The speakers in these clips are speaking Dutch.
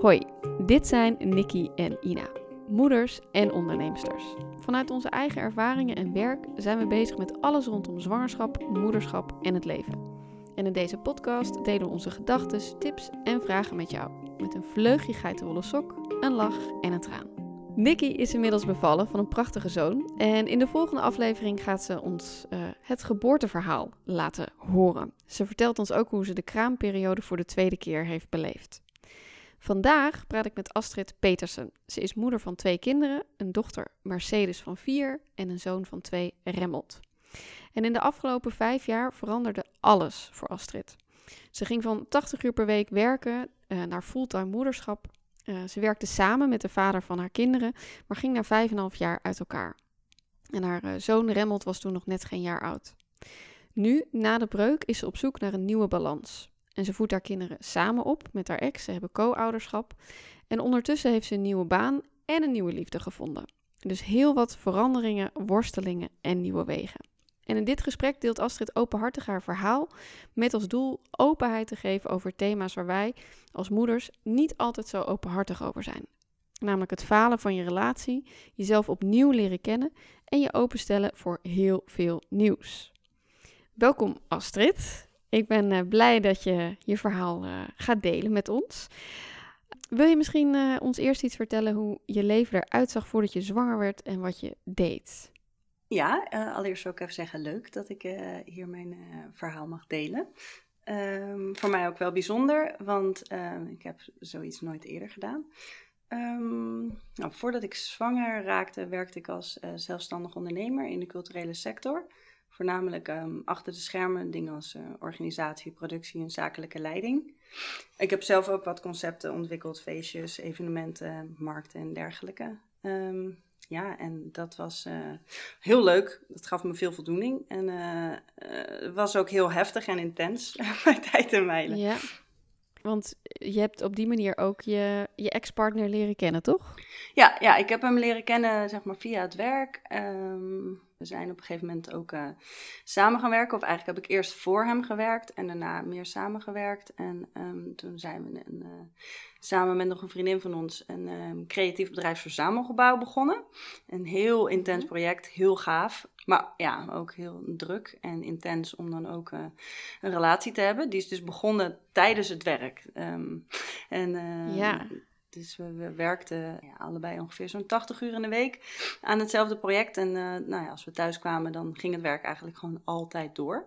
Hoi, dit zijn Nikki en Ina, moeders en onderneemsters. Vanuit onze eigen ervaringen en werk zijn we bezig met alles rondom zwangerschap, moederschap en het leven. En in deze podcast delen we onze gedachten, tips en vragen met jou. Met een vleugje geitenwolle sok, een lach en een traan. Nikki is inmiddels bevallen van een prachtige zoon. En in de volgende aflevering gaat ze ons uh, het geboorteverhaal laten horen. Ze vertelt ons ook hoe ze de kraamperiode voor de tweede keer heeft beleefd. Vandaag praat ik met Astrid Petersen. Ze is moeder van twee kinderen, een dochter Mercedes van vier en een zoon van twee Remmelt. En in de afgelopen vijf jaar veranderde alles voor Astrid. Ze ging van 80 uur per week werken uh, naar fulltime moederschap. Uh, ze werkte samen met de vader van haar kinderen, maar ging na vijf en een half jaar uit elkaar. En haar uh, zoon Remmelt was toen nog net geen jaar oud. Nu, na de breuk, is ze op zoek naar een nieuwe balans. En ze voedt haar kinderen samen op met haar ex. Ze hebben co-ouderschap. En ondertussen heeft ze een nieuwe baan en een nieuwe liefde gevonden. Dus heel wat veranderingen, worstelingen en nieuwe wegen. En in dit gesprek deelt Astrid openhartig haar verhaal met als doel openheid te geven over thema's waar wij als moeders niet altijd zo openhartig over zijn. Namelijk het falen van je relatie, jezelf opnieuw leren kennen en je openstellen voor heel veel nieuws. Welkom Astrid. Ik ben uh, blij dat je je verhaal uh, gaat delen met ons. Wil je misschien uh, ons eerst iets vertellen hoe je leven eruit zag voordat je zwanger werd en wat je deed? Ja, allereerst wil ik even zeggen leuk dat ik hier mijn verhaal mag delen. Um, voor mij ook wel bijzonder, want ik heb zoiets nooit eerder gedaan. Um, nou, voordat ik zwanger raakte, werkte ik als zelfstandig ondernemer in de culturele sector voornamelijk um, achter de schermen dingen als uh, organisatie, productie en zakelijke leiding. Ik heb zelf ook wat concepten ontwikkeld, feestjes, evenementen, markten en dergelijke. Um, ja, en dat was uh, heel leuk. Dat gaf me veel voldoening. En uh, was ook heel heftig en intens bij tijd en mijlen. Ja, want je hebt op die manier ook je, je ex-partner leren kennen, toch? Ja, ja, ik heb hem leren kennen zeg maar, via het werk. Um, we zijn op een gegeven moment ook uh, samen gaan werken. Of eigenlijk heb ik eerst voor hem gewerkt en daarna meer samengewerkt. En um, toen zijn we een, uh, samen met nog een vriendin van ons een um, creatief bedrijfsverzamelgebouw begonnen. Een heel intens mhm. project, heel gaaf. Maar ja, ook heel druk en intens om dan ook uh, een relatie te hebben. Die is dus begonnen tijdens het werk. Um, en ja. Dus we, we werkten ja, allebei ongeveer zo'n 80 uur in de week aan hetzelfde project. En uh, nou ja, als we thuis kwamen, dan ging het werk eigenlijk gewoon altijd door.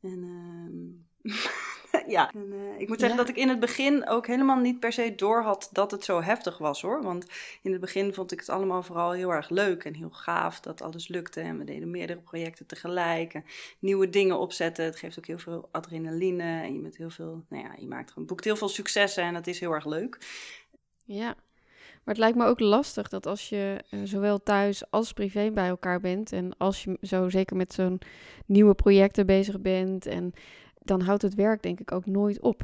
En ja, en, uh, ik moet zeggen ja. dat ik in het begin ook helemaal niet per se door had dat het zo heftig was hoor. Want in het begin vond ik het allemaal vooral heel erg leuk en heel gaaf dat alles lukte. En we deden meerdere projecten tegelijk. En nieuwe dingen opzetten. Het geeft ook heel veel adrenaline. En je, met heel veel, nou ja, je maakt gewoon, boekt heel veel successen en dat is heel erg leuk. Ja, maar het lijkt me ook lastig dat als je uh, zowel thuis als privé bij elkaar bent en als je zo zeker met zo'n nieuwe projecten bezig bent en dan houdt het werk denk ik ook nooit op.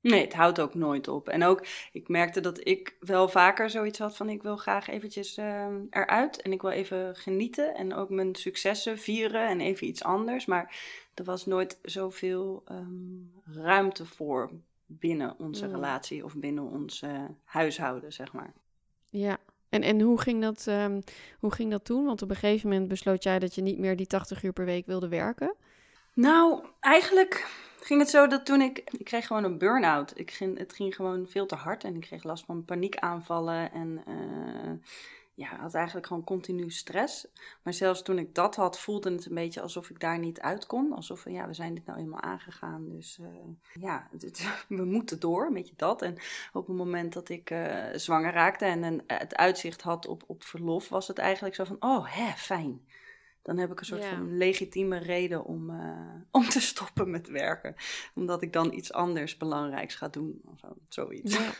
Nee, het houdt ook nooit op. En ook, ik merkte dat ik wel vaker zoiets had van ik wil graag eventjes uh, eruit en ik wil even genieten en ook mijn successen vieren en even iets anders. Maar er was nooit zoveel um, ruimte voor binnen onze mm. relatie of binnen ons uh, huishouden, zeg maar. Ja, en, en hoe, ging dat, um, hoe ging dat toen? Want op een gegeven moment besloot jij dat je niet meer die 80 uur per week wilde werken. Nou, eigenlijk ging het zo dat toen ik... Ik kreeg gewoon een burn-out. Ik ging, het ging gewoon veel te hard en ik kreeg last van paniekaanvallen en... Uh, ja, had eigenlijk gewoon continu stress. Maar zelfs toen ik dat had, voelde het een beetje alsof ik daar niet uit kon. Alsof, ja, we zijn dit nou eenmaal aangegaan. Dus uh, ja, we moeten door, een beetje dat. En op het moment dat ik uh, zwanger raakte en een, het uitzicht had op, op verlof, was het eigenlijk zo van, oh, hè, fijn. Dan heb ik een soort ja. van legitieme reden om, uh, om te stoppen met werken. Omdat ik dan iets anders belangrijks ga doen. Of zo, zoiets. Ja.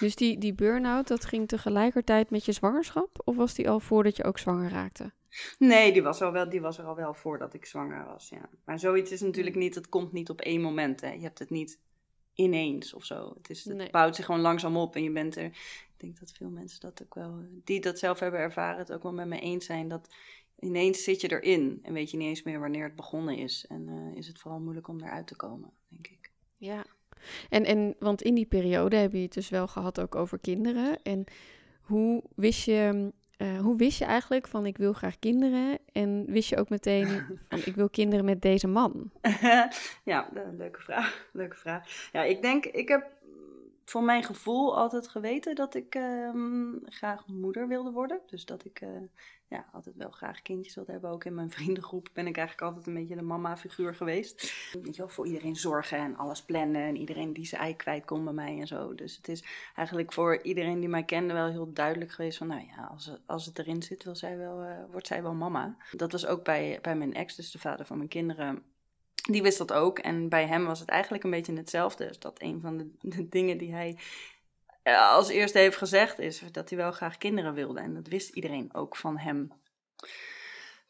Dus die, die burn-out, dat ging tegelijkertijd met je zwangerschap? Of was die al voordat je ook zwanger raakte? Nee, die was, al wel, die was er al wel voordat ik zwanger was, ja. Maar zoiets is natuurlijk niet, het komt niet op één moment, hè. Je hebt het niet ineens of zo. Het, is, het nee. bouwt zich gewoon langzaam op en je bent er... Ik denk dat veel mensen dat ook wel, die dat zelf hebben ervaren, het ook wel met me eens zijn. Dat ineens zit je erin en weet je niet eens meer wanneer het begonnen is. En uh, is het vooral moeilijk om eruit te komen, denk ik. Ja, En, en, want in die periode heb je het dus wel gehad ook over kinderen. En hoe wist je, uh, hoe wist je eigenlijk van ik wil graag kinderen? En wist je ook meteen van ik wil kinderen met deze man? ja, leuke vraag. Leuke vraag. Ja, ik denk, ik heb voor mijn gevoel altijd geweten dat ik uh, graag moeder wilde worden. Dus dat ik uh, ja, altijd wel graag kindjes wilde hebben. Ook in mijn vriendengroep ben ik eigenlijk altijd een beetje de mama-figuur geweest. Weet je voor iedereen zorgen en alles plannen. En iedereen die zijn ei kwijt kon bij mij en zo. Dus het is eigenlijk voor iedereen die mij kende wel heel duidelijk geweest van... Nou ja, als als het erin zit, wil zij wel, uh, wordt zij wel mama. Dat was ook bij, bij mijn ex, dus de vader van mijn kinderen die wist dat ook. En bij hem was het eigenlijk een beetje hetzelfde. Dus dat een van de, dingen die hij eh, als eerste heeft gezegd is dat hij wel graag kinderen wilde. En dat wist iedereen ook van hem.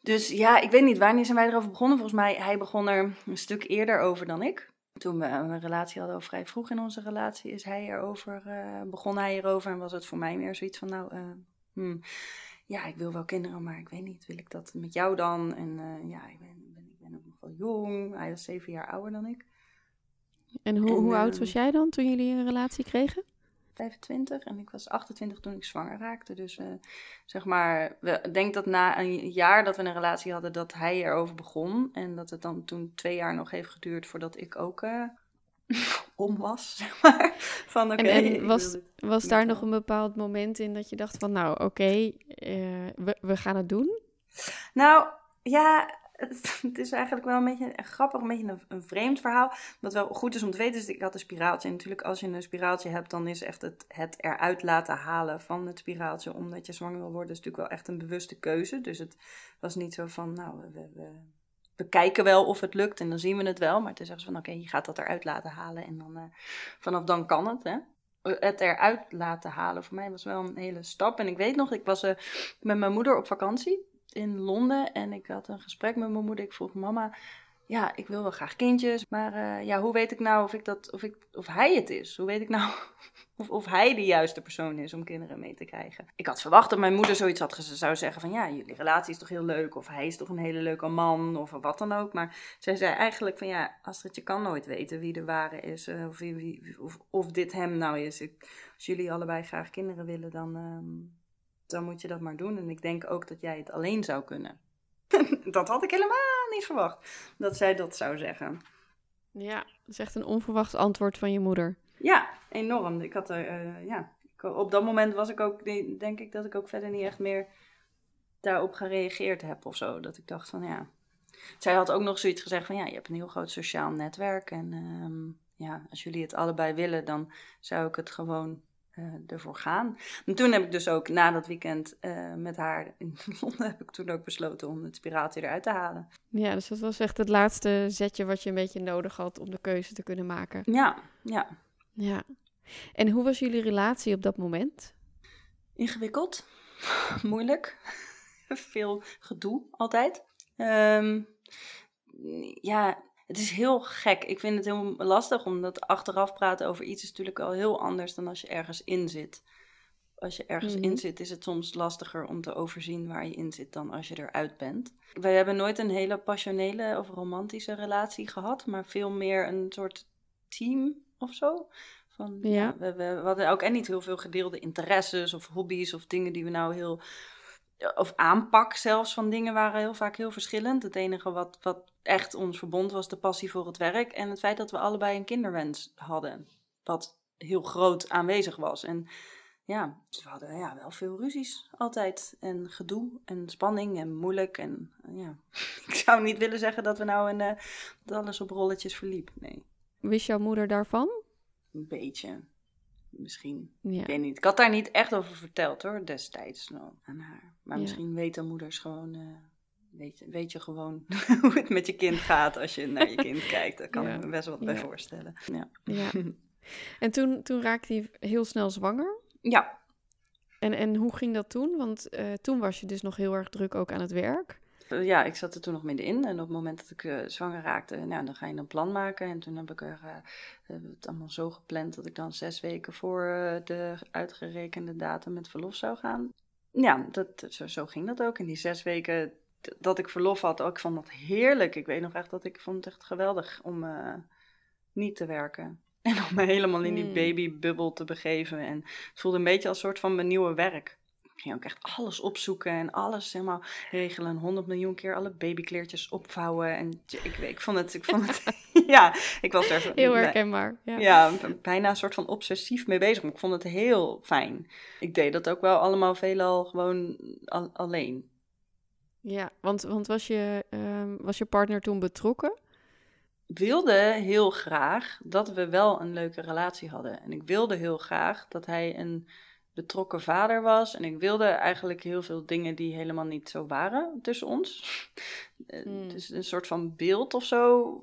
Dus ja, ik weet niet, wanneer zijn wij erover begonnen? Volgens mij, hij begon er een stuk eerder over dan ik. Toen we een relatie hadden, of vrij vroeg in onze relatie, is hij erover, uh, begon hij erover. En was het voor mij meer zoiets van, nou, uh, hmm, ja, ik wil wel kinderen, maar ik weet niet, wil ik dat met jou dan? En ja, ik ben, ben ook nog wel jong. Hij was zeven jaar ouder dan ik. En hoe, hoe oud was jij dan toen jullie een relatie kregen? 25 en ik was 28 toen ik zwanger raakte. Dus uh, zeg maar, ik denk dat na een jaar dat we een relatie hadden, dat hij erover begon. En dat het dan toen twee jaar nog heeft geduurd voordat ik ook uh, om was, zeg maar. Van, oké. en, was, was daar nog een bepaald moment in dat je dacht van, nou oké, okay, uh, eh, we, we gaan het doen? Nou, ja, het, is eigenlijk wel een beetje een grappig, een beetje een, vreemd verhaal. Wat wel goed is om te weten, is dat ik had een spiraaltje. En natuurlijk, als je een spiraaltje hebt, dan is echt het, het eruit laten halen van het spiraaltje, omdat je zwanger wil worden, is natuurlijk wel echt een bewuste keuze. Dus het was niet zo van, nou, we, we, kijken wel of het lukt en dan zien we het wel. Maar het is echt van, oké, je gaat dat eruit laten halen en dan, uh, vanaf dan kan het, hè het eruit laten halen. Voor mij was wel een hele stap. En ik weet nog, ik was uh, met mijn moeder op vakantie in Londen en ik had een gesprek met mijn moeder. Ik vroeg mama, ja, ik wil wel graag kindjes, maar uh, ja, hoe weet ik nou of, ik dat, of, ik, of hij het is? Hoe weet ik nou of, of hij de juiste persoon is om kinderen mee te krijgen? Ik had verwacht dat mijn moeder zoiets had zou zeggen van ja, jullie relatie is toch heel leuk of hij is toch een hele leuke man of wat dan ook. Maar zij zei eigenlijk van ja, Astrid, je kan nooit weten wie de ware is uh, of, wie, of, of dit hem nou is. Als jullie allebei graag kinderen willen, dan... Um, dan moet je dat maar doen. En ik denk ook dat jij het alleen zou kunnen. dat had ik helemaal niet verwacht, dat zij dat zou zeggen. Ja, dat is echt een onverwacht antwoord van je moeder. Ja, enorm. Ik had er, uh, ja, op dat moment was ik ook, denk ik dat ik ook verder niet echt meer daarop gereageerd heb of zo. Dat ik dacht van ja. Zij had ook nog zoiets gezegd van ja, je hebt een heel groot sociaal netwerk. En uh, ja, als jullie het allebei willen, dan zou ik het gewoon uh, ervoor gaan. En toen heb ik dus ook na dat weekend uh, met haar in Londen heb ik toen ook besloten om het spiraaltje eruit te halen. Ja, dus dat was echt het laatste zetje wat je een beetje nodig had om de keuze te kunnen maken. Ja, ja. Ja. En hoe was jullie relatie op dat moment? Ingewikkeld, moeilijk, veel gedoe altijd. Um, ja, het is heel gek. Ik vind het heel lastig, omdat achteraf praten over iets is natuurlijk al heel anders dan als je ergens in zit. Als je ergens in mhm. zit, is het soms lastiger om te overzien waar je in zit dan als je eruit bent. Wij hebben nooit een hele passionele of romantische relatie gehad, maar veel meer een soort team of zo. Van, ja. we, we, we, hadden ook en niet heel veel gedeelde interesses of hobby's of dingen die we nou heel of aanpak zelfs van dingen waren heel vaak heel verschillend. Het enige wat, wat echt ons verbond was de passie voor het werk en het feit dat we allebei een kinderwens hadden. Wat heel groot aanwezig was. En ja, we hadden ja, wel veel ruzies altijd. En gedoe en spanning en moeilijk. En ja, ik zou niet willen zeggen dat we nou een, uh, dat alles op rolletjes verliep. Nee. Wist jouw moeder daarvan? Een beetje misschien. Ja. Ik weet niet. Ik had daar niet echt over verteld hoor, destijds nou, aan haar. Maar misschien weten moeders gewoon, uh, weet, je, weet je gewoon hoe het met je kind gaat als je naar je kind kijkt. Daar kan ik me best wat bij voorstellen. Ja. ja. En toen, toen raakte hij heel snel zwanger? Ja. En, en hoe ging dat toen? Want uh, toen was je dus nog heel erg druk ook aan het werk. Eh, ja, ik zat er toen nog middenin. En op het moment dat ik uh, zwanger raakte, nou, dan ga je een plan maken. En toen heb ik er, uh, het allemaal zo gepland dat ik dan zes weken voor de uitgerekende datum met verlof zou gaan. Ja, dat, zo, zo, ging dat ook. In die zes weken dat ik verlof had, ook, ik vond dat heerlijk. Ik weet nog echt dat ik vond het echt geweldig om niet te werken. En om me helemaal in die Hmm. babybubbel te begeven. En het voelde een beetje als een soort van mijn nieuwe werk. Ging ook echt alles opzoeken en alles helemaal regelen. Honderd miljoen keer alle babykleertjes opvouwen. En ik, ik vond het, ik vond het, ja, ik was er Heel herkenbaar. Ja. ja, bijna een soort van obsessief mee bezig. Maar ik vond het heel fijn. Ik deed dat ook wel allemaal veelal gewoon al- alleen. Ja, want, want was, je, ehm, was je partner toen betrokken? wilde heel graag dat we wel een leuke relatie hadden. En ik wilde heel graag dat hij een betrokken vader was. En ik wilde eigenlijk heel veel dingen die helemaal niet zo waren tussen ons. Eh, Hmm. Dus een soort van beeld of zo.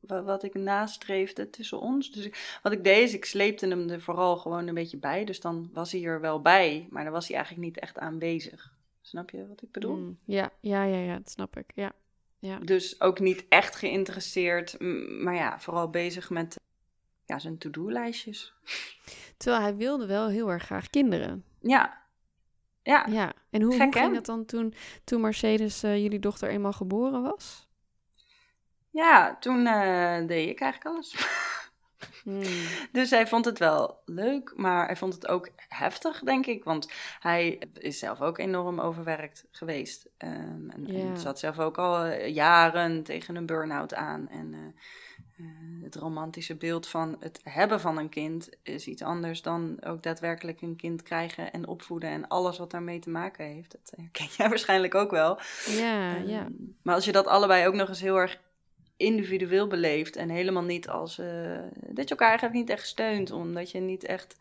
wa- Wat ik nastreefde tussen ons. Dus ik- wat ik deed, is ik sleepte hem er vooral gewoon een beetje bij. Dus dan was hij er wel bij, maar dan was hij eigenlijk niet echt aanwezig. Snap je wat ik bedoel? Mm, ja, ja, ja, ja, dat snap ik. Ja. Ja. Dus ook niet echt geïnteresseerd, maar ja, vooral bezig met ja, zijn to-do-lijstjes. Terwijl hij wilde wel heel erg graag kinderen. Ja, ja. Ja, en hoe, Gek, hoe ging hè? dat dan toen, toen Mercedes, eh, jullie dochter, eenmaal geboren was? ja toen eh, deed ik eigenlijk alles. Hmm. Dus hij vond het wel leuk, maar hij vond het ook heftig, denk ik. Want hij is zelf ook enorm overwerkt geweest. Ehm, en, zat zelf ook al eh, jaren tegen een burn-out aan. En eh, het romantische beeld van het hebben van een kind is iets anders dan ook daadwerkelijk een kind krijgen en opvoeden. En alles wat daarmee te maken heeft. Dat herken jij waarschijnlijk ook wel. Ja, ja. Ehm, Maar als je dat allebei ook nog eens heel erg individueel beleeft en helemaal niet als eh, dat je elkaar eigenlijk niet echt steunt, omdat je niet echt,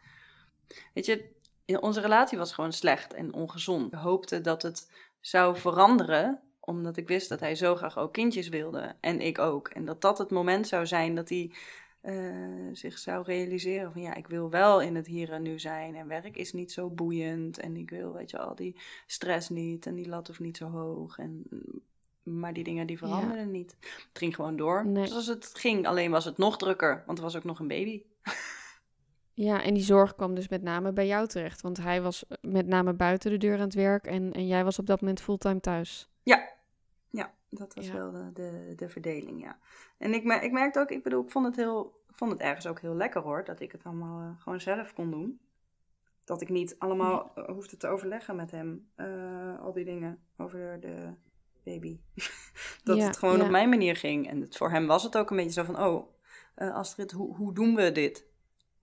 weet je, in- onze relatie was gewoon slecht en ongezond. Ik hoopte dat het zou veranderen, omdat ik wist dat hij zo graag ook kindjes wilde en ik ook, en dat dat het moment zou zijn dat hij eh, zich zou realiseren van ja, ik wil wel in het hier en nu zijn en werk is niet zo boeiend en ik wil, weet je, al die stress niet en die lat hoeft niet zo hoog en maar die dingen die veranderden niet. Het ging gewoon door. Nee. Zoals het ging, alleen was het nog drukker, want er was ook nog een baby. ja, en die zorg kwam dus met name bij jou terecht. Want hij was met name buiten de deur aan het werk en, en jij was op dat moment fulltime thuis. Ja dat was Ja. wel de, de, de verdeling, ja. En ik, ik merkte ook, ik bedoel, ik vond het, heel, ik vond het ergens ook heel lekker hoor, dat ik het allemaal eh, gewoon zelf kon doen. Dat ik niet allemaal eh, hoefde te overleggen met hem, eh, al die dingen over de baby. dat Ja, het gewoon ja. op mijn manier ging. En het, voor hem was het ook een beetje zo van, oh, eh, Astrid, hoe, hoe doen we dit?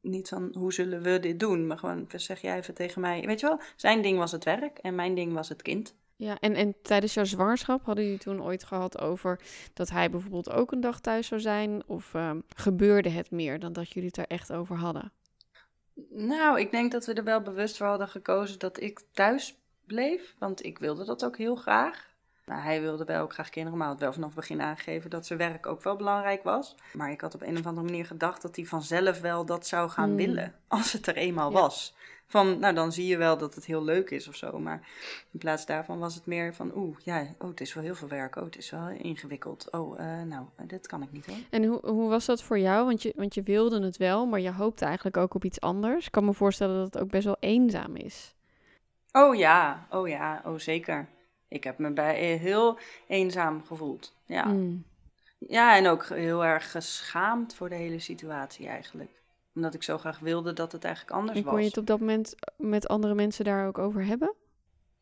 Niet van, hoe zullen we dit doen? Maar gewoon, zeg jij even tegen mij. Weet je wel, zijn ding was het werk en mijn ding was het kind. Ja, en, en tijdens jouw zwangerschap hadden jullie toen ooit gehad over dat hij bijvoorbeeld ook een dag thuis zou zijn? Of ehm, gebeurde het meer dan dat jullie het er echt over hadden? Nou, ik denk dat we er wel bewust voor hadden gekozen dat ik thuis bleef. Want ik wilde dat ook heel graag. Nou, hij wilde wel ook graag kinderen, maar had wel vanaf het begin aangegeven dat zijn werk ook wel belangrijk was. Maar ik had op een of andere manier gedacht dat hij vanzelf wel dat zou gaan Hmm. willen. Als het er eenmaal Ja. was. Van, nou dan zie je wel dat het heel leuk is of zo. Maar in plaats daarvan was het meer van, oeh, ja, oh, het is wel heel veel werk. Oh, het is wel ingewikkeld. Oh, eh, nou, dit kan ik niet hoor. En hoe, hoe was dat voor jou? Want je, want je wilde het wel, maar je hoopte eigenlijk ook op iets anders. Ik kan me voorstellen dat het ook best wel eenzaam is. Oh ja, oh ja, oh zeker. Ik heb me bij eh, heel eenzaam gevoeld. Ja. Mm. ja, en ook heel erg geschaamd voor de hele situatie eigenlijk. Omdat ik zo graag wilde dat het eigenlijk anders En kon was. je het op dat moment met andere mensen daar ook over hebben?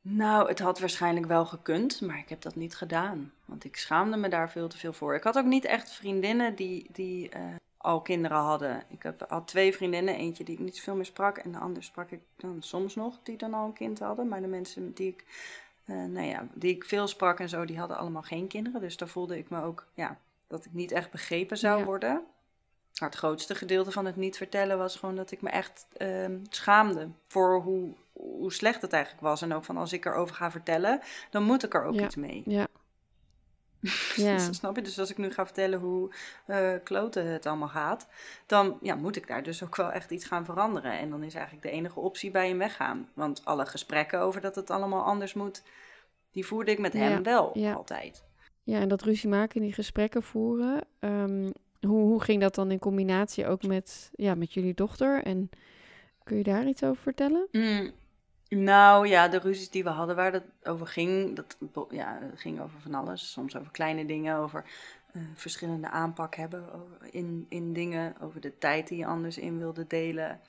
Nou, het had waarschijnlijk wel gekund, maar ik heb dat niet gedaan. Want ik schaamde me daar veel te veel voor. Ik had ook niet echt vriendinnen die, die eh, al kinderen hadden. Ik heb al twee vriendinnen, eentje die ik niet zoveel meer sprak. En de andere sprak ik dan soms nog, die dan al een kind hadden. Maar de mensen die ik, eh, nou ja, die ik veel sprak en zo, die hadden allemaal geen kinderen. Dus daar voelde ik me ook, ja, dat ik niet echt begrepen zou Ja. worden. Maar het grootste gedeelte van het niet vertellen was gewoon dat ik me echt ehm, schaamde voor hoe, hoe slecht het eigenlijk was. En ook van als ik erover ga vertellen, dan moet ik er ook Ja. iets mee. Ja. Ja. Dus, snap je? Dus als ik nu ga vertellen hoe eh kloten het allemaal gaat, dan ja, moet ik daar dus ook wel echt iets gaan veranderen. En dan is eigenlijk de enige optie bij hem weggaan. Want alle gesprekken over dat het allemaal anders moet, die voerde ik met hem Ja, wel altijd. Ja, en dat ruzie maken, die gesprekken voeren. ehm, hoe, hoe ging dat dan in combinatie ook met, ja, met jullie dochter? En kun je daar iets over vertellen? Mm, nou ja, de ruzies die we hadden waar het over ging, dat, ja, ging over van alles. Soms over kleine dingen, over uh, verschillende aanpak hebben in, in dingen, over de tijd die je anders in wilde delen.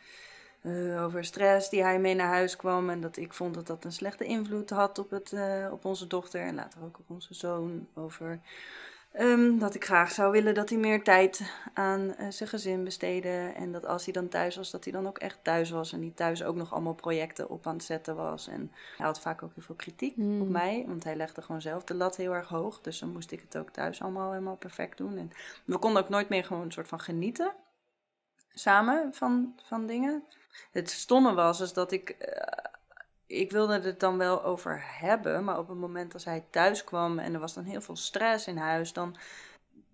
Uh, over stress die hij mee naar huis kwam en dat ik vond dat dat een slechte invloed had op, het, uh, op onze dochter en later ook op onze zoon. Over Um, dat ik graag zou willen dat hij meer tijd aan uh, zijn gezin besteedde. En dat als hij dan thuis was, dat hij dan ook echt thuis was. En niet thuis ook nog allemaal projecten op aan het zetten was. En hij had vaak ook heel veel kritiek mm. op mij. Want hij legde gewoon zelf de lat heel erg hoog. Dus dan moest ik het ook thuis allemaal helemaal perfect doen. En we konden ook nooit meer gewoon een soort van genieten. Samen van, van dingen. Het stomme was is dat ik... Uh, ik wilde het dan wel over hebben, maar op het moment als hij thuis kwam en er was dan heel veel stress in huis, dan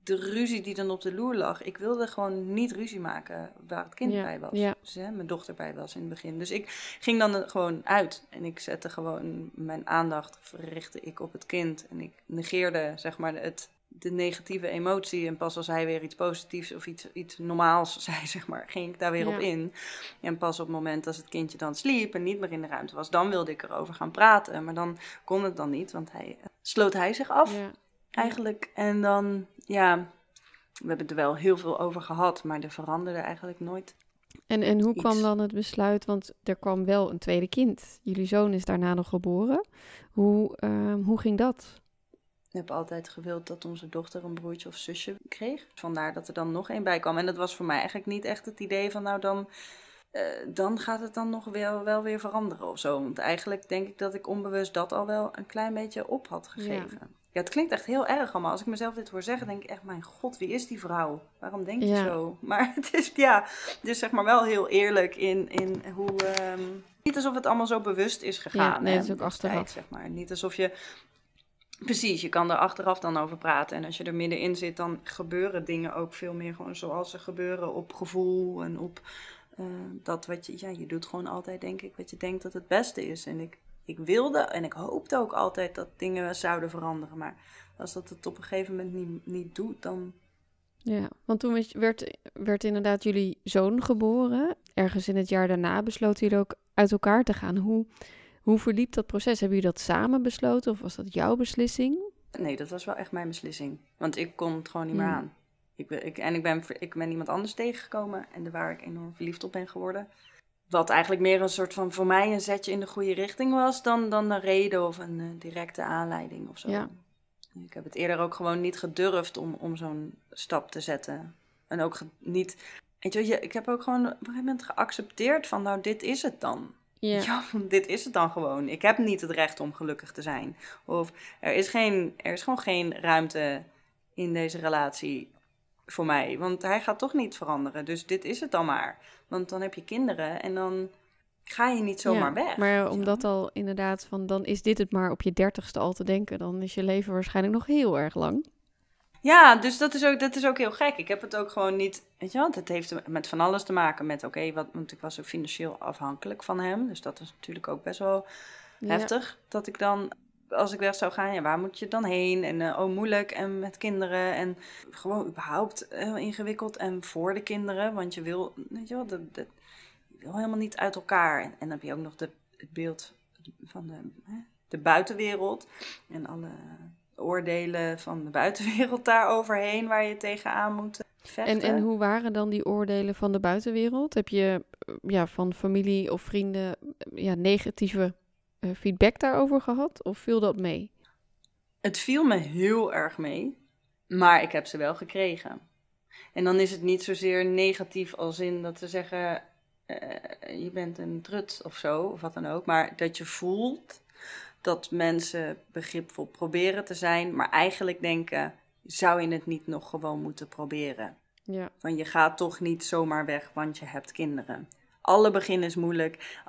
de ruzie die dan op de loer lag. Ik wilde gewoon niet ruzie maken waar het kind bij was. Ja. Dus, hè, mijn dochter bij was in het begin. Dus ik ging dan gewoon uit en ik zette gewoon mijn aandacht, richtte ik op het kind. En ik negeerde zeg maar het de negatieve emotie. En pas als hij weer iets positiefs of iets, iets normaals zei, zeg maar, ging ik daar weer op in. En pas op het moment dat het kindje dan sliep en niet meer in de ruimte was, dan wilde ik erover gaan praten. Maar dan kon het dan niet, want hij sloot hij zich af ja. eigenlijk. En dan, ja, we hebben er wel heel veel over gehad, maar er veranderde eigenlijk nooit. En, en hoe kwam dan het besluit? Want er kwam wel een tweede kind. Jullie zoon is daarna nog geboren. Hoe, uh, hoe ging dat? Ik heb altijd gewild dat onze dochter een broertje of zusje kreeg. Vandaar dat er dan nog één bij kwam. En dat was voor mij eigenlijk niet echt het idee van nou dan, uh, dan gaat het dan nog wel, wel weer veranderen of zo. Want eigenlijk denk ik dat ik onbewust dat al wel een klein beetje op had gegeven. Ja. Ja, het klinkt echt heel erg allemaal. Als ik mezelf dit hoor zeggen, denk ik echt, mijn god, wie is die vrouw? Waarom denk je zo? Maar het is, ja, het is zeg maar wel heel eerlijk in, in hoe... Um, niet alsof het allemaal zo bewust is gegaan. Ja, nee, het is ook achteraf. Zeg maar. Niet alsof je Precies, je kan er achteraf dan over praten. En als je er middenin zit, dan gebeuren dingen ook veel meer gewoon zoals ze gebeuren op gevoel en op uh, dat wat je, ja, je doet gewoon altijd, denk ik, wat je denkt dat het beste is. En ik, ik wilde en ik hoopte ook altijd dat dingen zouden veranderen. Maar als dat het op een gegeven moment niet, niet doet, dan. Ja, want toen werd, werd inderdaad jullie zoon geboren. Ergens in het jaar daarna besloten jullie ook uit elkaar te gaan. Hoe hoe verliep dat proces? Hebben jullie dat samen besloten of was dat jouw beslissing? Nee, dat was wel echt mijn beslissing. Want ik kon het gewoon niet meer hmm. aan. Ik, ik, en ik ben, ik ben iemand anders tegengekomen en daar waar ik enorm verliefd op ben geworden. Wat eigenlijk meer een soort van voor mij een zetje in de goede richting was dan, dan een reden of een uh, directe aanleiding of zo. Ja. Ik heb het eerder ook gewoon niet gedurfd om, om zo'n stap te zetten. En ook niet. Weet je, ik heb ook gewoon op een gegeven moment geaccepteerd van, nou, dit is het dan. Ja. dit is het dan gewoon. Ik heb niet het recht om gelukkig te zijn. Of er is, geen, er is gewoon geen ruimte in deze relatie voor mij. Want hij gaat toch niet veranderen. Dus dit is het dan maar. Want dan heb je kinderen en dan ga je niet zomaar weg. Maar om dat al inderdaad van dan is dit het maar op je dertigste al te denken, dan is je leven waarschijnlijk nog heel erg lang. Ja, dus dat is, ook, dat is ook heel gek. Ik heb het ook gewoon niet. Weet je wel, het heeft met van alles te maken met. Oké, wat want ik was ook financieel afhankelijk van hem. Dus dat is natuurlijk ook best wel heftig. Dat ik dan, als ik weg zou gaan, ja, waar moet je dan heen? En uh, oh, moeilijk. En met kinderen. En gewoon überhaupt heel ingewikkeld. En voor de kinderen. Want je wil, weet je wel, de, de, je wil helemaal niet uit elkaar. En, en dan heb je ook nog de, het beeld van de, hè, de buitenwereld. En alle oordelen van de buitenwereld daar overheen waar je tegenaan moet vechten. En, en hoe waren dan die oordelen van de buitenwereld? Heb je ja, van familie of vrienden ja, negatieve feedback daarover gehad? Of viel dat mee? Het viel me heel erg mee, maar ik heb ze wel gekregen. En dan is het niet zozeer negatief als in dat ze zeggen: uh, je bent een trut of zo, of wat dan ook. Maar dat je voelt dat mensen begripvol proberen te zijn, maar eigenlijk denken: zou je het niet nog gewoon moeten proberen? Ja. Van je gaat toch niet zomaar weg, want je hebt kinderen. Alle begin is moeilijk.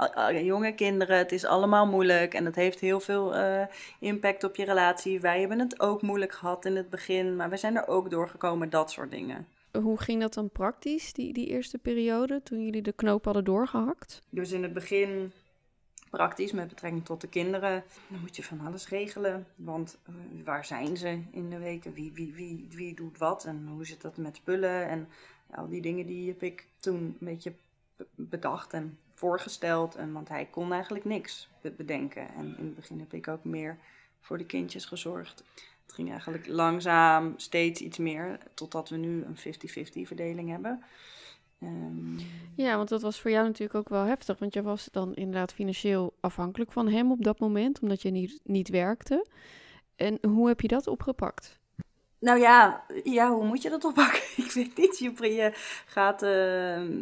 Jonge kinderen, het is allemaal moeilijk en het heeft heel veel uh, impact op je relatie. Wij hebben het ook moeilijk gehad in het begin, maar we zijn er ook doorgekomen, dat soort dingen. Hoe ging dat dan praktisch, die, die eerste periode, toen jullie de knoop hadden doorgehakt? Dus in het begin praktisch met betrekking tot de kinderen. Dan moet je van alles regelen. Want eh, waar zijn ze in de weken? Wie, wie, wie, wie doet wat? En hoe zit dat met spullen? En al die dingen die heb ik toen een beetje bedacht en voorgesteld. En, want hij kon eigenlijk niks bedenken. En in het begin heb ik ook meer voor de kindjes gezorgd. Het ging eigenlijk langzaam steeds iets meer, totdat we nu een 50-50 verdeling hebben. Ehm, ja, want dat was voor jou natuurlijk ook wel heftig. Want je was dan inderdaad financieel afhankelijk van hem op dat moment, omdat je niet, niet werkte. En hoe heb je dat opgepakt? Nou ja, ja, hoe moet je dat oppakken? ik weet niet. Je, je gaat. Ehm,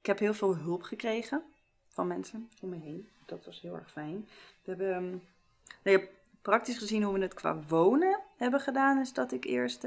ik heb heel veel hulp gekregen van mensen om me heen. Dat was heel erg fijn. We hebben. Um, praktisch gezien hoe we het qua wonen hebben gedaan, is dat ik eerst.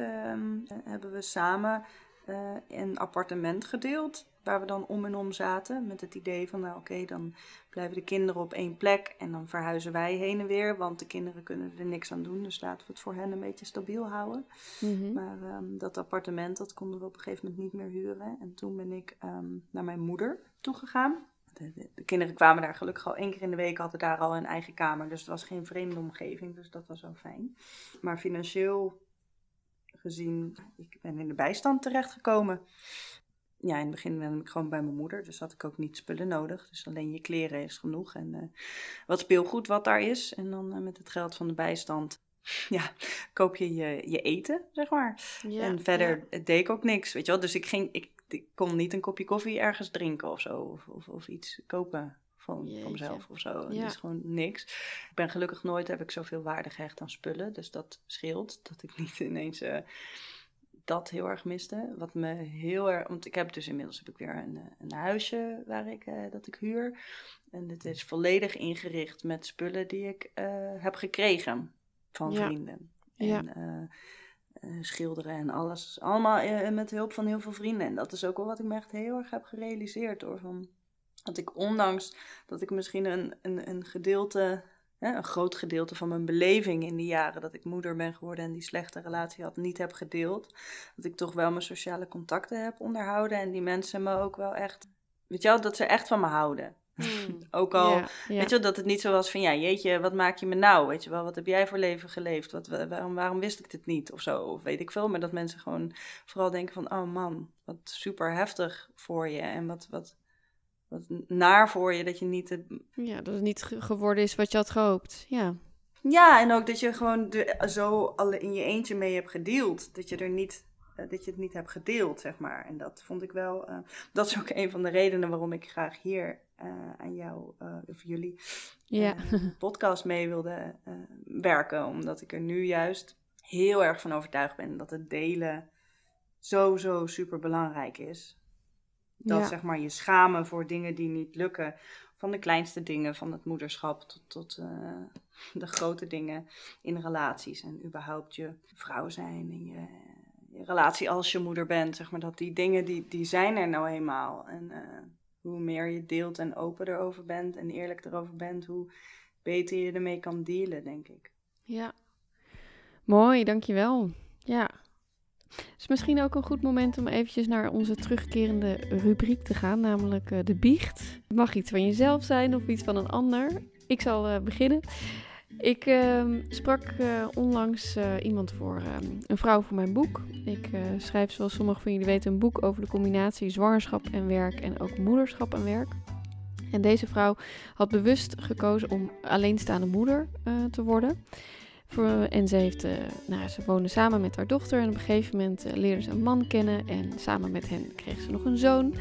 Hebben we samen uh, een appartement gedeeld. Waar we dan om en om zaten. Met het idee van, nou oké, dan blijven de kinderen op één plek. En dan verhuizen wij heen en weer. Want de kinderen kunnen er niks aan doen. Dus laten we het voor hen een beetje stabiel houden. Mhm. Maar um, dat appartement, dat konden we op een gegeven moment niet meer huren. En toen ben ik um, naar mijn moeder toegegaan. De, de, de, kinderen kwamen daar gelukkig al één keer in de week, hadden daar al een eigen kamer. Dus het was geen vreemde omgeving, dus dat was wel fijn. Maar financieel gezien, ik ben in de bijstand terechtgekomen. Ja, in het begin ben ik gewoon bij mijn moeder, dus had ik ook niet spullen nodig. Dus alleen je kleren is genoeg en uh, wat speelgoed wat daar is. En dan uh, met het geld van de bijstand, ja, koop je je, je eten, zeg maar. Ja, en verder deed ik ook niks, weet je wel. Dus ik, ging, ik, ik kon niet een kopje koffie ergens drinken of zo, of, of, of iets kopen van, van mezelf of zo. Ja. is gewoon niks. Ik ben gelukkig nooit, heb ik zoveel waarde gehecht aan spullen. Dus dat scheelt dat ik niet ineens uh, dat heel erg miste. Wat me heel erg, want ik heb dus inmiddels heb ik weer een, een huisje waar ik, uh, dat ik huur. En dit is volledig ingericht met spullen die ik uh, heb gekregen van ja. vrienden. En, ja. schilderen en alles. Allemaal met hulp van heel veel vrienden. En dat is ook wel wat ik me echt heel erg heb gerealiseerd door van dat ik ondanks dat ik misschien een, een, een gedeelte, hè, een groot gedeelte van mijn beleving in die jaren dat ik moeder ben geworden en die slechte relatie had, niet heb gedeeld. Dat ik toch wel mijn sociale contacten heb onderhouden en die mensen me ook wel echt, weet je wel, dat ze echt van me houden. Hmm. ook al, weet je wel, dat het niet zo was van, ja, jeetje, wat maak je me nou? Weet je wel, wat heb jij voor leven geleefd? Wat, waarom, waarom wist ik dit niet? Of zo, of weet ik veel. Maar dat mensen gewoon vooral denken van, oh man, wat super heftig voor je. En wat, wat, wat naar voor je dat je niet. De... Ja, dat het niet geworden is wat je had gehoopt. Ja. Ja, en ook dat je gewoon zo alle in je eentje mee hebt gedeeld. Dat je er niet. Eh, dat je het niet hebt gedeeld, zeg maar. En dat vond ik wel. Uh, dat is ook een van de redenen waarom ik graag hier uh, aan jou of jullie ja. podcast mee wilde werken. Omdat ik er nu juist heel erg van overtuigd ben dat het delen zo, zo super belangrijk is. Dat zeg maar je schamen voor dingen die niet lukken. Van de kleinste dingen van het moederschap tot, tot uh, de grote dingen in relaties. En überhaupt je vrouw zijn en je, je, relatie als je moeder bent. Zeg maar dat die dingen die, die zijn er nou eenmaal. En uh, hoe meer je deelt en open erover bent en eerlijk erover bent, hoe beter je ermee kan dealen, denk ik. Ja, mooi, dankjewel. Ja, het is misschien ook een goed moment om eventjes naar onze terugkerende rubriek te gaan, namelijk uh, de biecht. Het mag iets van jezelf zijn of iets van een ander. Ik zal uh, beginnen. Ik uh, sprak uh, onlangs iemand voor, ehm, een vrouw voor mijn boek. Ik schrijf, zoals sommigen van jullie weten, een boek over de combinatie zwangerschap en werk en ook moederschap en werk. En deze vrouw had bewust gekozen om alleenstaande moeder te worden. En ze, heeft, uh, nou, ze woonde samen met haar dochter en op een gegeven moment uh, leerde ze een man kennen en samen met hen kreeg ze nog een zoon.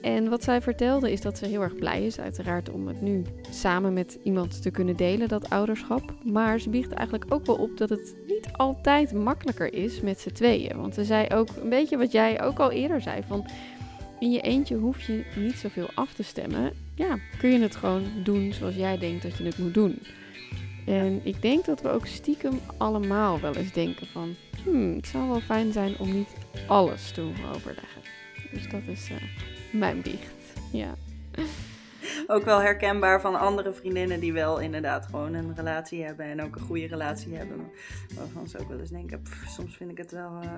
En wat zij vertelde is dat ze heel erg blij is, uiteraard, om het nu samen met iemand te kunnen delen, dat ouderschap. Maar ze biecht eigenlijk ook wel op dat het niet altijd makkelijker is met z'n tweeën. Want ze zei ook een beetje wat jij ook al eerder zei: van in je eentje hoef je niet zoveel af te stemmen. Ja, kun je het gewoon doen zoals jij denkt dat je het moet doen. En ik denk dat we ook stiekem allemaal wel eens denken van... Hmm, het zou wel fijn zijn om niet alles te hoeven overleggen. Dus dat is uh, mijn biecht, ja. Ook wel herkenbaar van andere vriendinnen die wel inderdaad gewoon een relatie hebben en ook een goede relatie hebben. Waarvan ze ook wel eens denken, soms vind ik het wel uh,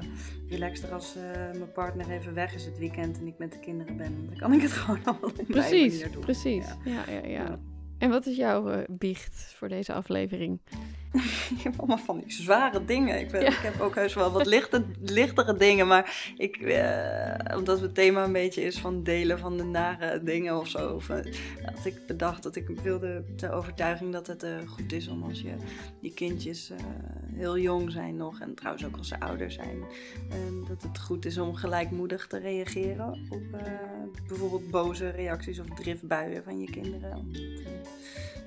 relaxter als uh, mijn partner even weg is het weekend en ik met de kinderen ben. Dan kan ik het gewoon allemaal op Precies, precies. Ja, ja, ja. ja. En wat is jouw uh, biecht voor deze aflevering? ik heb allemaal van die zware dingen. Ik, ben, ik heb ook heus wel wat lichte, lichtere dingen. Maar ik, eh, omdat het thema een beetje is van delen van de nare dingen of zo. Of, eh, had ik bedacht dat ik wilde de overtuiging dat het uh, goed is om als je die kindjes eh, heel jong zijn nog. En trouwens ook als ze ouder zijn. dat het goed is om gelijkmoedig te reageren op bijvoorbeeld boze reacties of driftbuien van je kinderen. Omdat,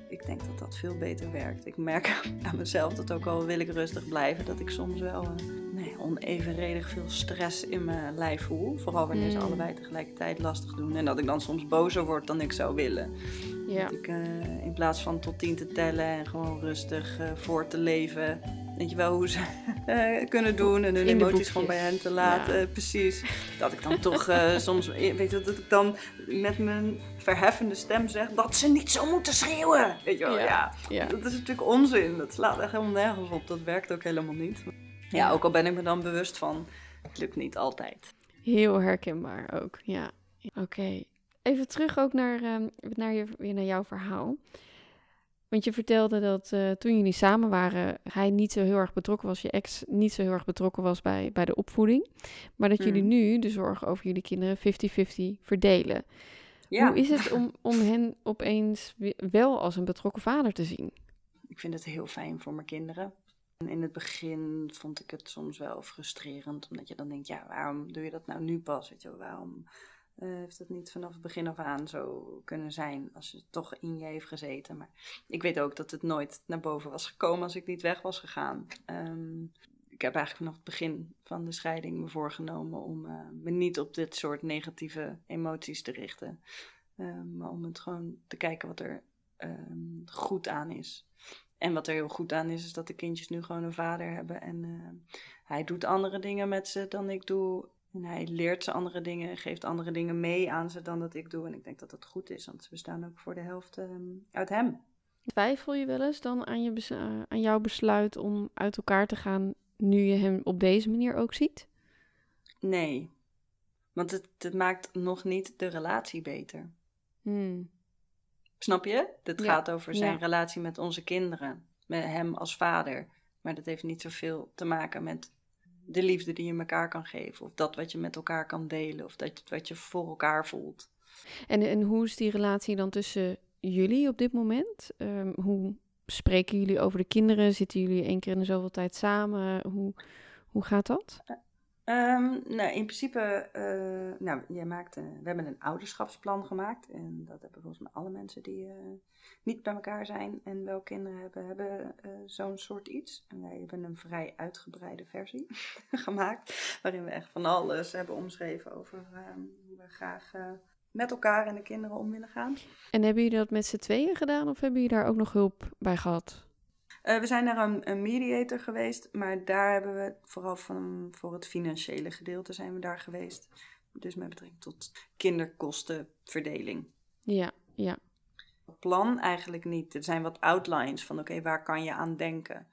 ik denk dat dat veel beter werkt. Ik merk aan mezelf dat ook al wil ik rustig blijven, dat ik soms wel uh, nee, onevenredig veel stress in mijn lijf voel. Vooral wanneer ze hmm. allebei tegelijkertijd lastig doen. En dat ik dan soms bozer word dan ik zou willen. Ja. Dat ik uh, in plaats van tot tien te tellen en gewoon rustig uh, voor te leven, Weet je wel hoe ze uh, kunnen doen en hun emoties gewoon bij hen te laten. Precies. Dat ik dan toch uh, soms, weet je, dat ik dan met mijn verheffende stem zeg dat ze niet zo moeten schreeuwen. Weet je wel, ja. ja. Dat is natuurlijk onzin. Dat slaat echt helemaal nergens op. Dat werkt ook helemaal niet. Ja, ook al ben ik me dan bewust van, het lukt niet altijd. Heel herkenbaar ook, ja. Oké. Even terug ook naar, uh, naar, je, weer naar jouw verhaal. Want je vertelde dat uh, toen jullie samen waren, hij niet zo heel erg betrokken was, je ex niet zo heel erg betrokken was bij, bij de opvoeding. Maar dat jullie hmm. nu de zorg over jullie kinderen 50-50 verdelen. Ja. Hoe is het om, om hen opeens wel als een betrokken vader te zien? Ik vind het heel fijn voor mijn kinderen. In het begin vond ik het soms wel frustrerend, omdat je dan denkt, ja, waarom doe je dat nou nu pas? Weet je, waarom uh, heeft het niet vanaf het begin af aan zo kunnen zijn als het toch in je heeft gezeten. Maar ik weet ook dat het nooit naar boven was gekomen als ik niet weg was gegaan. Um, ik heb eigenlijk vanaf het begin van de scheiding me voorgenomen om uh, me niet op dit soort negatieve emoties te richten. Um, maar om het gewoon te kijken wat er um, goed aan is. En wat er heel goed aan is, is dat de kindjes nu gewoon een vader hebben. En uh, hij doet andere dingen met ze dan ik doe. En hij leert ze andere dingen, geeft andere dingen mee aan ze dan dat ik doe. En ik denk dat dat goed is, want ze bestaan ook voor de helft um, uit hem. Twijfel je wel eens dan aan, je uh, aan jouw besluit om uit elkaar te gaan nu je hem op deze manier ook ziet? Nee, want het, het maakt nog niet de relatie beter. Hmm. Snap je? Het gaat over zijn relatie met onze kinderen, met hem als vader. Maar dat heeft niet zoveel te maken met de liefde die je elkaar kan geven. Of dat wat je met elkaar kan delen. Of dat wat je voor elkaar voelt. En, en hoe is die relatie dan tussen jullie op dit moment? Um, hoe spreken jullie over de kinderen? Zitten jullie één keer in de zoveel tijd samen? Hoe, hoe gaat dat? Um, nou, in principe, uh, nou, jij maakt, we hebben een ouderschapsplan gemaakt. En dat hebben volgens mij alle mensen die uh, niet bij elkaar zijn en wel kinderen hebben, hebben zo'n soort iets. En wij hebben een vrij uitgebreide versie gemaakt. Waarin we echt van alles hebben omschreven over ehm, hoe we graag met elkaar en de kinderen om willen gaan. En hebben jullie dat met z'n tweeën gedaan of hebben jullie daar ook nog hulp bij gehad? Uh, we zijn naar een, een, mediator geweest, maar daar hebben we vooral van, voor het financiële gedeelte zijn we daar geweest. Dus met betrekking tot kinderkostenverdeling. Ja, ja. Plan eigenlijk niet. Er zijn wat outlines van oké, waar kan je aan denken?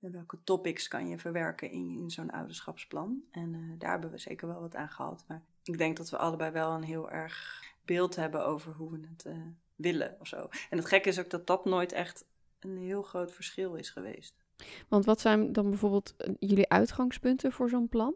En welke topics kan je verwerken in, in zo'n ouderschapsplan? En uh, daar hebben we zeker wel wat aan gehad. Maar ik denk dat we allebei wel een heel erg beeld hebben over hoe we het uh, willen of zo. En het gekke is ook dat dat nooit echt een heel groot verschil is geweest. Want wat zijn dan bijvoorbeeld eh, jullie uitgangspunten voor zo'n plan?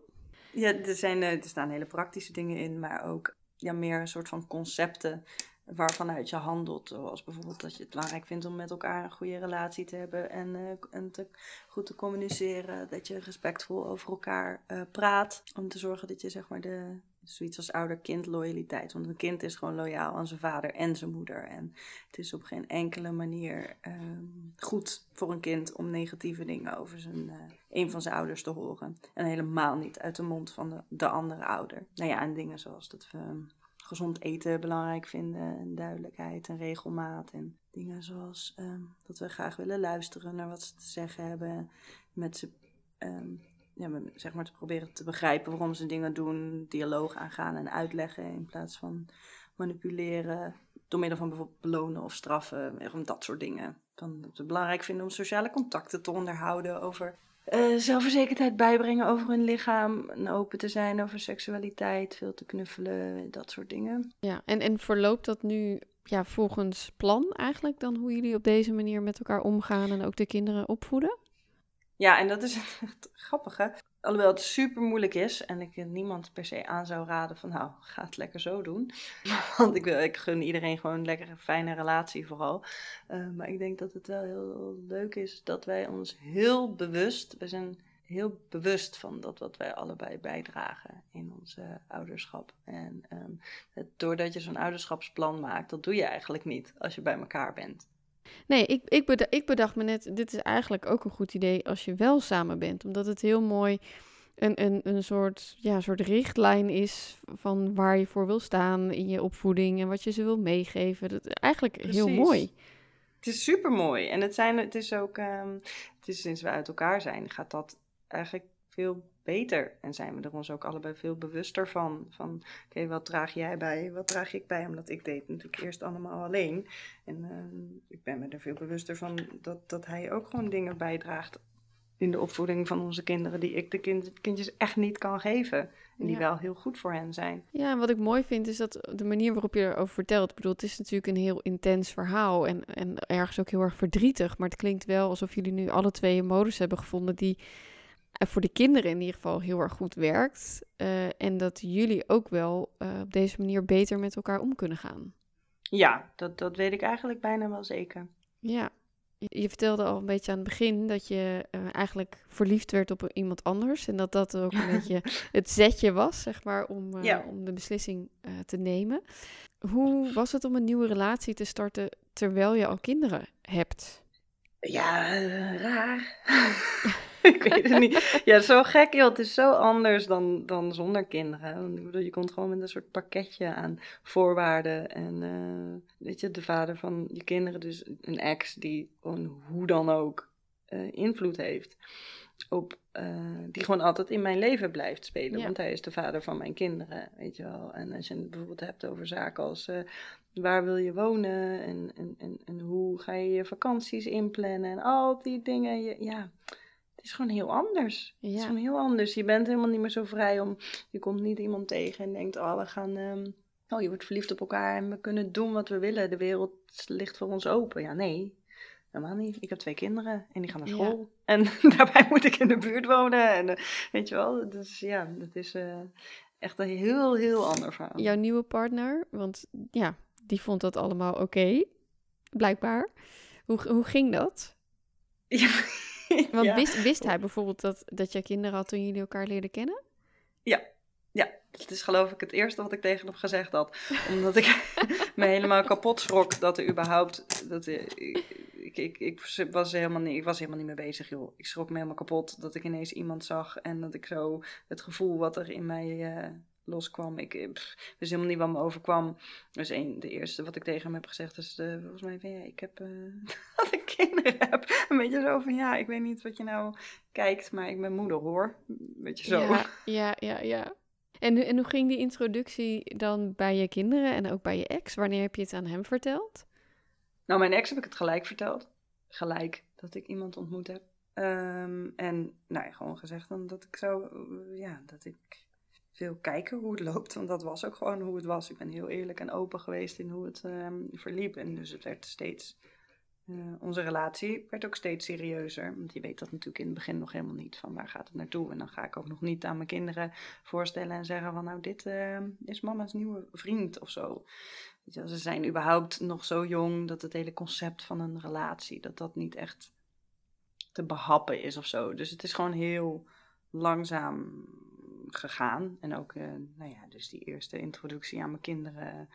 Ja, er, zijn, er staan hele praktische dingen in, maar ook ja, meer een soort van concepten waarvanuit je handelt. Zoals bijvoorbeeld dat je het belangrijk vindt om met elkaar een goede relatie te hebben en, uh, en te, goed te communiceren. Dat je respectvol over elkaar uh, praat. Om te zorgen dat je zeg maar de, zoiets als ouder-kind loyaliteit. Want een kind is gewoon loyaal aan zijn vader en zijn moeder. En het is op geen enkele manier um, goed voor een kind om negatieve dingen over zijn, uh, een van zijn ouders te horen. En helemaal niet uit de mond van de, de andere ouder. Nou ja, en dingen zoals dat we um, gezond eten belangrijk vinden. En duidelijkheid en regelmaat. En dingen zoals um, dat we graag willen luisteren naar wat ze te zeggen hebben. Met ze ja, zeg maar te proberen te begrijpen waarom ze dingen doen, dialoog aangaan en uitleggen in plaats van manipuleren door middel van bijvoorbeeld belonen of straffen, dat soort dingen. Dan dat het belangrijk vinden om sociale contacten te onderhouden, over uh, zelfverzekerdheid bijbrengen over hun lichaam, en open te zijn over seksualiteit, veel te knuffelen, dat soort dingen. Ja, en, en verloopt dat nu ja, volgens plan eigenlijk dan hoe jullie op deze manier met elkaar omgaan en ook de kinderen opvoeden? Ja, en dat is echt grappig hè. Alhoewel het super moeilijk is en ik niemand per se aan zou raden van nou, ga het lekker zo doen. Want ik, wil, ik gun iedereen gewoon een lekkere, fijne relatie vooral. Uh, maar ik denk dat het wel heel leuk is dat wij ons heel bewust, we zijn heel bewust van dat wat wij allebei bijdragen in ons ouderschap. En um, het, doordat je zo'n ouderschapsplan maakt, dat doe je eigenlijk niet als je bij elkaar bent. Nee, ik, ik, bedacht, ik bedacht me net, dit is eigenlijk ook een goed idee als je wel samen bent. Omdat het heel mooi een, een, een soort, ja, soort richtlijn is van waar je voor wil staan in je opvoeding en wat je ze wil meegeven. Dat is eigenlijk heel mooi. Het is super mooi. En het, zijn, het is ook, um, het is sinds we uit elkaar zijn, gaat dat eigenlijk veel beter. En zijn we er ons ook allebei veel bewuster van. Van oké, wat draag jij bij? Wat draag ik bij? Omdat ik deed natuurlijk eerst allemaal alleen. En uh, ik ben me er veel bewuster van dat, dat hij ook gewoon dingen bijdraagt in de opvoeding van onze kinderen die ik de kind, kindjes echt niet kan geven. En die wel heel goed voor hen zijn. Ja, en wat ik mooi vind is dat de manier waarop je erover vertelt. Ik bedoel, het is natuurlijk een heel intens verhaal. En, en ergens ook heel erg verdrietig. Maar het klinkt wel alsof jullie nu alle twee een modus hebben gevonden die voor de kinderen in ieder geval heel erg goed werkt. Uh, en dat jullie ook wel uh, op deze manier beter met elkaar om kunnen gaan. Ja, dat, dat weet ik eigenlijk bijna wel zeker. Ja, je, vertelde al een beetje aan het begin dat je uh, eigenlijk verliefd werd op iemand anders. En dat dat ook een beetje het zetje was, zeg maar, om, ja. om de beslissing te nemen. Hoe was het om een nieuwe relatie te starten terwijl je al kinderen hebt? Ja, raar. ik weet het niet. Ja, zo gek joh. Het is zo anders dan, dan zonder kinderen. bedoel, je komt gewoon met een soort pakketje aan voorwaarden. En uh, weet je, de vader van je kinderen, dus een ex die hoe dan ook uh, invloed heeft op, uh, die gewoon altijd in mijn leven blijft spelen. Ja. Want hij is de vader van mijn kinderen, weet je wel. En als je het bijvoorbeeld hebt over zaken als uh, waar wil je wonen en, en, en, en hoe ga je je vakanties inplannen en al die dingen. Je, ja, is gewoon heel anders. Ja. Het is gewoon heel anders. Je bent helemaal niet meer zo vrij om, je komt niet iemand tegen en denkt, oh we gaan... Um, oh, je wordt verliefd op elkaar en we kunnen doen wat we willen. De wereld ligt voor ons open. Ja, nee, Helemaal niet. Ik heb twee kinderen en die gaan naar school. Ja. En daarbij moet ik in de buurt wonen. En uh, weet je wel, dus ja, dat is uh, echt een heel, heel ander verhaal. Jouw nieuwe partner, want ja, die vond dat allemaal oké, okay, blijkbaar. Hoe, hoe ging dat? Ja. Want ja. wist, wist hij bijvoorbeeld dat, dat jij kinderen had toen jullie elkaar leerden kennen? Ja, ja, het is geloof ik het eerste wat ik tegen hem gezegd had. Omdat ik me helemaal kapot schrok dat er überhaupt... Dat, ik, ik, ik, was helemaal niet, ik was helemaal niet mee bezig, joh. Ik schrok me helemaal kapot dat ik ineens iemand zag en dat ik zo het gevoel wat er in mij uh, loskwam. Ik eh, pff, wist helemaal niet wat me overkwam. Dus een, de eerste wat ik tegen hem heb gezegd is, uh, volgens mij van ja, ik heb, uh, dat ik kinderen heb. Een beetje zo van ja, ik weet niet wat je nou kijkt, maar ik ben moeder hoor. Beetje zo. Ja, ja, ja. ja. En, en hoe ging die introductie dan bij je kinderen en ook bij je ex? Wanneer heb je het aan hem verteld? Nou, mijn ex heb ik het gelijk verteld. Gelijk dat ik iemand ontmoet heb. Um, en nou ja, gewoon gezegd dan dat ik zo, ja, dat ik wil kijken hoe het loopt. Want dat was ook gewoon hoe het was. Ik ben heel eerlijk en open geweest in hoe het um, verliep. En dus het werd steeds, uh, onze relatie werd ook steeds serieuzer. Want je weet dat natuurlijk in het begin nog helemaal niet van waar gaat het naartoe. En dan ga ik ook nog niet aan mijn kinderen voorstellen en zeggen van nou dit uh, is mama's nieuwe vriend of zo. Ze zijn überhaupt nog zo jong dat het hele concept van een relatie, dat dat niet echt te behappen is of zo. Dus het is gewoon heel langzaam gegaan. En ook, uh, nou ja, dus die eerste introductie aan mijn kinderen.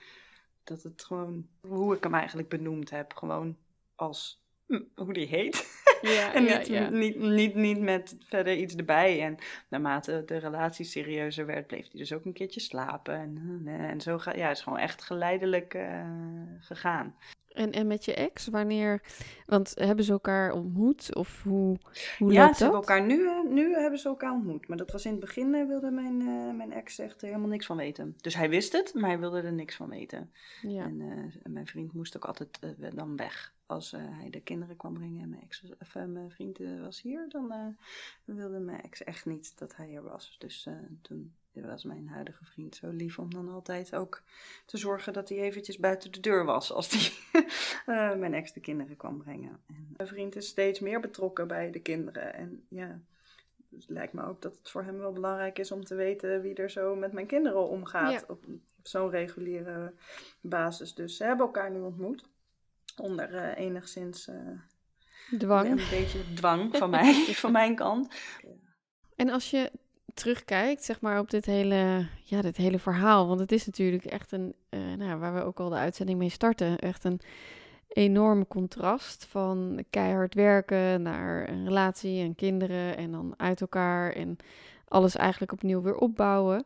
Dat het gewoon, hoe ik hem eigenlijk benoemd heb, gewoon als hm, hoe die heet. Ja, en niet, ja, ja. Niet, niet, niet met verder iets erbij. En naarmate de relatie serieuzer werd, bleef hij dus ook een keertje slapen. En, en zo gaat ja, het is gewoon echt geleidelijk uh, gegaan. En, en met je ex, wanneer, want hebben ze elkaar ontmoet of hoe, hoe ja, loopt ze hebben elkaar nu, nu hebben ze elkaar ontmoet. Maar dat was in het begin, uh, wilde mijn, uh, mijn ex echt helemaal niks van weten. Dus hij wist het, maar hij wilde er niks van weten. Ja. En uh, mijn vriend moest ook altijd dan weg. Als hij de kinderen kwam brengen en mijn, ex, of, mijn vriend was hier, dan wilde mijn ex echt niet dat hij er was. Dus toen was mijn huidige vriend zo lief om dan altijd ook te zorgen dat hij eventjes buiten de deur was als hij uh, mijn ex de kinderen kwam brengen. En mijn vriend is steeds meer betrokken bij de kinderen. En ja, dus het lijkt me ook dat het voor hem wel belangrijk is om te weten wie er zo met mijn kinderen omgaat. Op, op zo'n reguliere basis. Dus ze hebben elkaar nu ontmoet. Onder uh, enigszins uh, dwang. Een beetje dwang van, mij, van mijn kant. En als je terugkijkt, zeg maar, op dit hele, ja, dit hele verhaal. Want het is natuurlijk echt een, uh, nou, waar we ook al de uitzending mee starten, echt een enorm contrast van keihard werken naar een relatie en kinderen en dan uit elkaar en alles eigenlijk opnieuw weer opbouwen.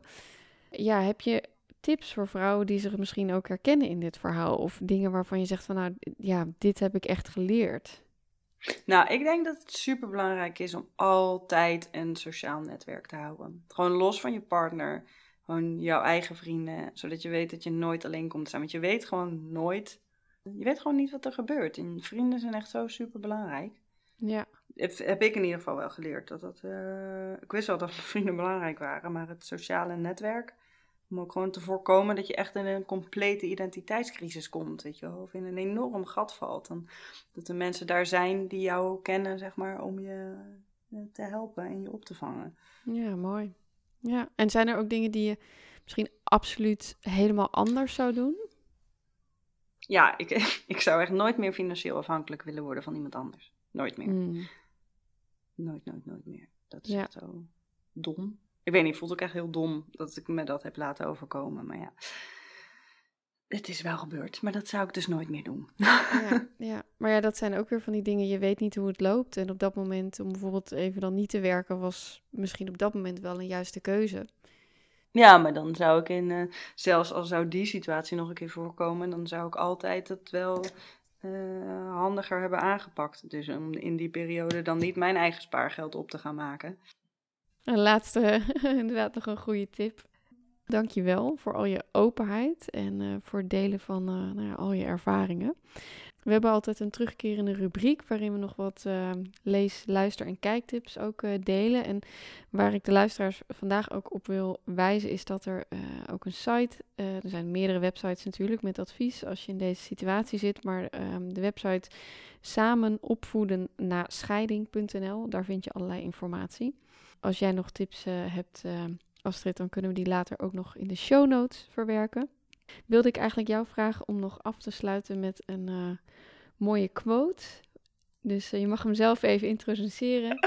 Ja, heb je tips voor vrouwen die zich misschien ook herkennen in dit verhaal? Of dingen waarvan je zegt van nou, ja, dit heb ik echt geleerd? Nou, ik denk dat het super belangrijk is om altijd een sociaal netwerk te houden. Gewoon los van je partner, gewoon jouw eigen vrienden, zodat je weet dat je nooit alleen komt te staan. Want je weet gewoon nooit, je weet gewoon niet wat er gebeurt. En vrienden zijn echt zo super belangrijk. Ja. Heb, heb ik in ieder geval wel geleerd. Dat dat, uh, ik wist wel dat vrienden belangrijk waren, maar het sociale netwerk om ook gewoon te voorkomen dat je echt in een complete identiteitscrisis komt, weet je wel. Of in een enorm gat valt. En dat de mensen daar zijn die jou kennen, zeg maar, om je eh, te helpen en je op te vangen. Ja, mooi. Ja, en zijn er ook dingen die je misschien absoluut helemaal anders zou doen? Ja, ik, ik zou echt nooit meer financieel afhankelijk willen worden van iemand anders. Nooit meer. Mm. Nooit, nooit, nooit meer. Dat is echt zo dom. Ik weet niet, het ook echt heel dom dat ik me dat heb laten overkomen. Maar ja, het is wel gebeurd. Maar dat zou ik dus nooit meer doen. Ja, ja, maar ja, dat zijn ook weer van die dingen. Je weet niet hoe het loopt. En op dat moment, om bijvoorbeeld even dan niet te werken, was misschien op dat moment wel een juiste keuze. Ja, maar dan zou ik in, uh, zelfs al zou die situatie nog een keer voorkomen, dan zou ik altijd het wel uh, handiger hebben aangepakt. Dus om in die periode dan niet mijn eigen spaargeld op te gaan maken. Een laatste, inderdaad nog een goede tip. Dankjewel voor al je openheid en uh, voor het delen van uh, nou ja, al je ervaringen. We hebben altijd een terugkerende rubriek waarin we nog wat uh, lees, luister en kijktips ook delen. En waar ik de luisteraars vandaag ook op wil wijzen is dat er ook een site, er zijn meerdere websites natuurlijk met advies als je in deze situatie zit, maar ehm, de website samenopvoeden na scheiding.nl, daar vind je allerlei informatie. Als jij nog tips uh, hebt, uh, Astrid, dan kunnen we die later ook nog in de show notes verwerken. Wilde ik eigenlijk jou vragen om nog af te sluiten met een uh, mooie quote. Dus je mag hem zelf even introduceren.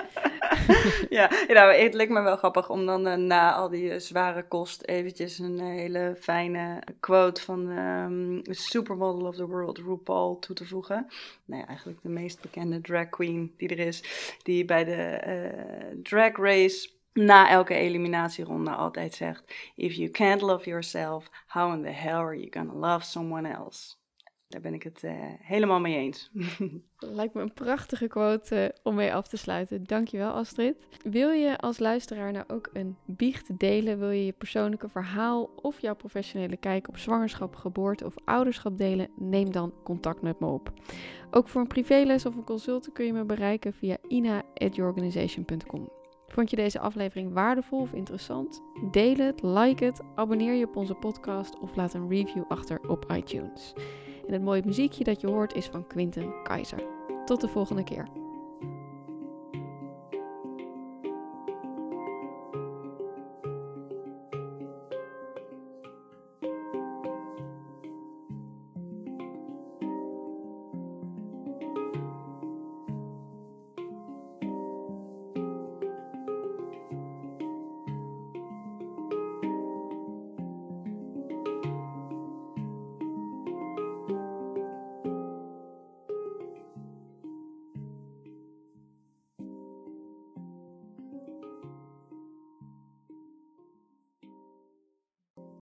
ja, nou, het leek me wel grappig om dan uh, na al die uh, zware kost eventjes een hele fijne quote van um, Supermodel of the World, RuPaul, toe te voegen. Nou ja, eigenlijk de meest bekende drag queen die er is, die bij de drag race na elke eliminatieronde altijd zegt: If you can't love yourself, how in the hell are you gonna love someone else? Daar ben ik het uh, helemaal mee eens. Lijkt me een prachtige quote uh, om mee af te sluiten. Dankjewel Astrid. Wil je als luisteraar nou ook een biecht delen? Wil je je persoonlijke verhaal of jouw professionele kijk op zwangerschap, geboorte of ouderschap delen? Neem dan contact met me op. Ook voor een privéles of een consult kun je me bereiken via ina.yourorganization.com. Vond je deze aflevering waardevol of interessant? Deel het, like het, abonneer je op onze podcast of laat een review achter op iTunes. En het mooie muziekje dat je hoort is van Quinten Keizer. Tot de volgende keer.